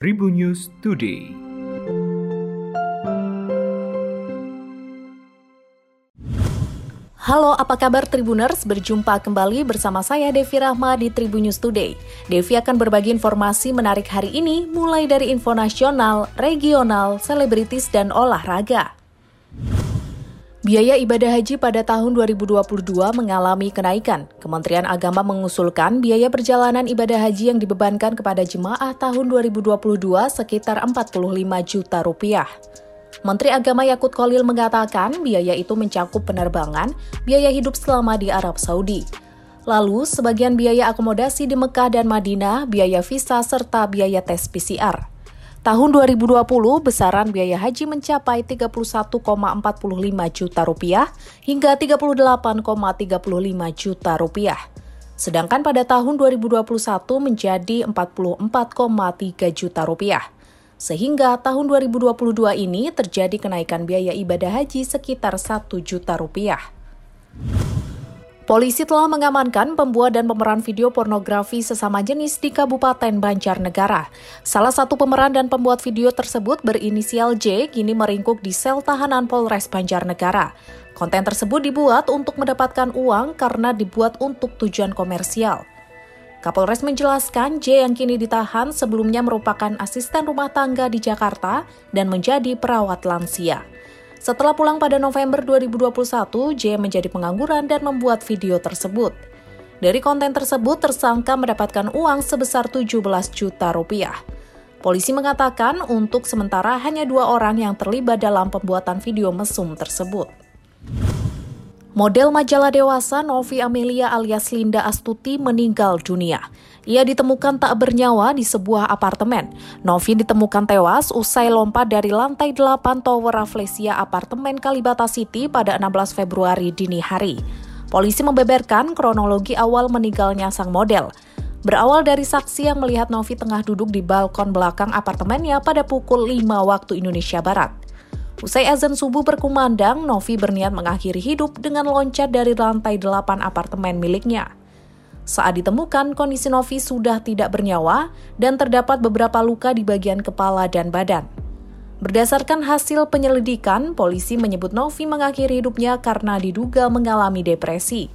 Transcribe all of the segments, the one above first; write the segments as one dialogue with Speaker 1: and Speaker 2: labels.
Speaker 1: Tribun News Today.
Speaker 2: Halo, apa kabar Tribuners? Berjumpa kembali bersama saya Devi Rahma di Tribun News Today. Devi akan berbagi informasi menarik hari ini mulai dari info nasional, regional, selebritis, dan olahraga. Biaya ibadah haji pada tahun 2022 mengalami kenaikan. Kementerian Agama mengusulkan biaya perjalanan ibadah haji yang dibebankan kepada jemaah tahun 2022 sekitar 45 juta rupiah. Menteri Agama Yakut Kolil mengatakan biaya itu mencakup penerbangan, biaya hidup selama di Arab Saudi. Lalu, sebagian biaya akomodasi di Mekah dan Madinah, biaya visa, serta biaya tes PCR. Tahun 2020, besaran biaya haji mencapai 31,45 juta rupiah hingga 38,35 juta rupiah. Sedangkan pada tahun 2021 menjadi 44,3 juta rupiah. Sehingga tahun 2022 ini terjadi kenaikan biaya ibadah haji sekitar 1 juta rupiah. Polisi telah mengamankan pembuat dan pemeran video pornografi sesama jenis di Kabupaten Banjarnegara. Salah satu pemeran dan pembuat video tersebut berinisial J kini meringkuk di sel tahanan Polres Banjarnegara. Konten tersebut dibuat untuk mendapatkan uang karena dibuat untuk tujuan komersial. Kapolres menjelaskan J yang kini ditahan sebelumnya merupakan asisten rumah tangga di Jakarta dan menjadi perawat lansia. Setelah pulang pada November 2021, J menjadi pengangguran dan membuat video tersebut. Dari konten tersebut, tersangka mendapatkan uang sebesar 17 juta rupiah. Polisi mengatakan untuk sementara hanya dua orang yang terlibat dalam pembuatan video mesum tersebut. Model majalah dewasa Novi Amelia alias Linda Astuti meninggal dunia. Ia ditemukan tak bernyawa di sebuah apartemen. Novi ditemukan tewas usai lompat dari lantai 8 Tower Rafflesia apartemen Kalibata City pada 16 Februari dini hari. Polisi membeberkan kronologi awal meninggalnya sang model. Berawal dari saksi yang melihat Novi tengah duduk di balkon belakang apartemennya pada pukul 5 waktu Indonesia Barat. Usai azan subuh berkumandang, Novi berniat mengakhiri hidup dengan loncat dari lantai 8 apartemen miliknya. Saat ditemukan, kondisi Novi sudah tidak bernyawa dan terdapat beberapa luka di bagian kepala dan badan. Berdasarkan hasil penyelidikan, polisi menyebut Novi mengakhiri hidupnya karena diduga mengalami depresi.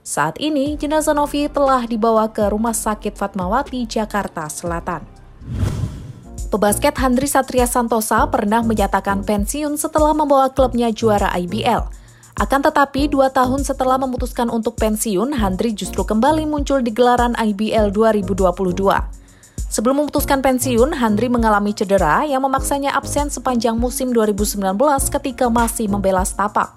Speaker 2: Saat ini, jenazah Novi telah dibawa ke Rumah Sakit Fatmawati, Jakarta Selatan. Pebasket Handri Satria Santosa pernah menyatakan pensiun setelah membawa klubnya juara IBL. Akan tetapi, dua tahun setelah memutuskan untuk pensiun, Handri justru kembali muncul di gelaran IBL 2022. Sebelum memutuskan pensiun, Handri mengalami cedera yang memaksanya absen sepanjang musim 2019 ketika masih membela Stapak.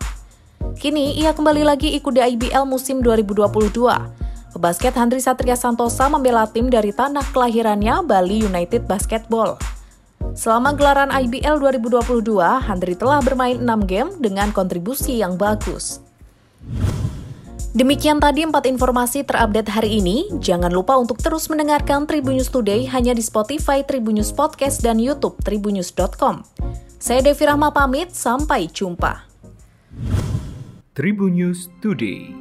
Speaker 2: Kini, ia kembali lagi ikut di IBL musim 2022. Pebasket Handri Satria Santosa membela tim dari tanah kelahirannya Bali United Basketball. Selama gelaran IBL 2022, Handri telah bermain 6 game dengan kontribusi yang bagus. Demikian tadi empat informasi terupdate hari ini. Jangan lupa untuk terus mendengarkan Tribunnews Today hanya di Spotify, Tribunnews Podcast, dan YouTube tribunnews.com. Saya Devi Rahma pamit, sampai jumpa.
Speaker 1: Tribun News Today.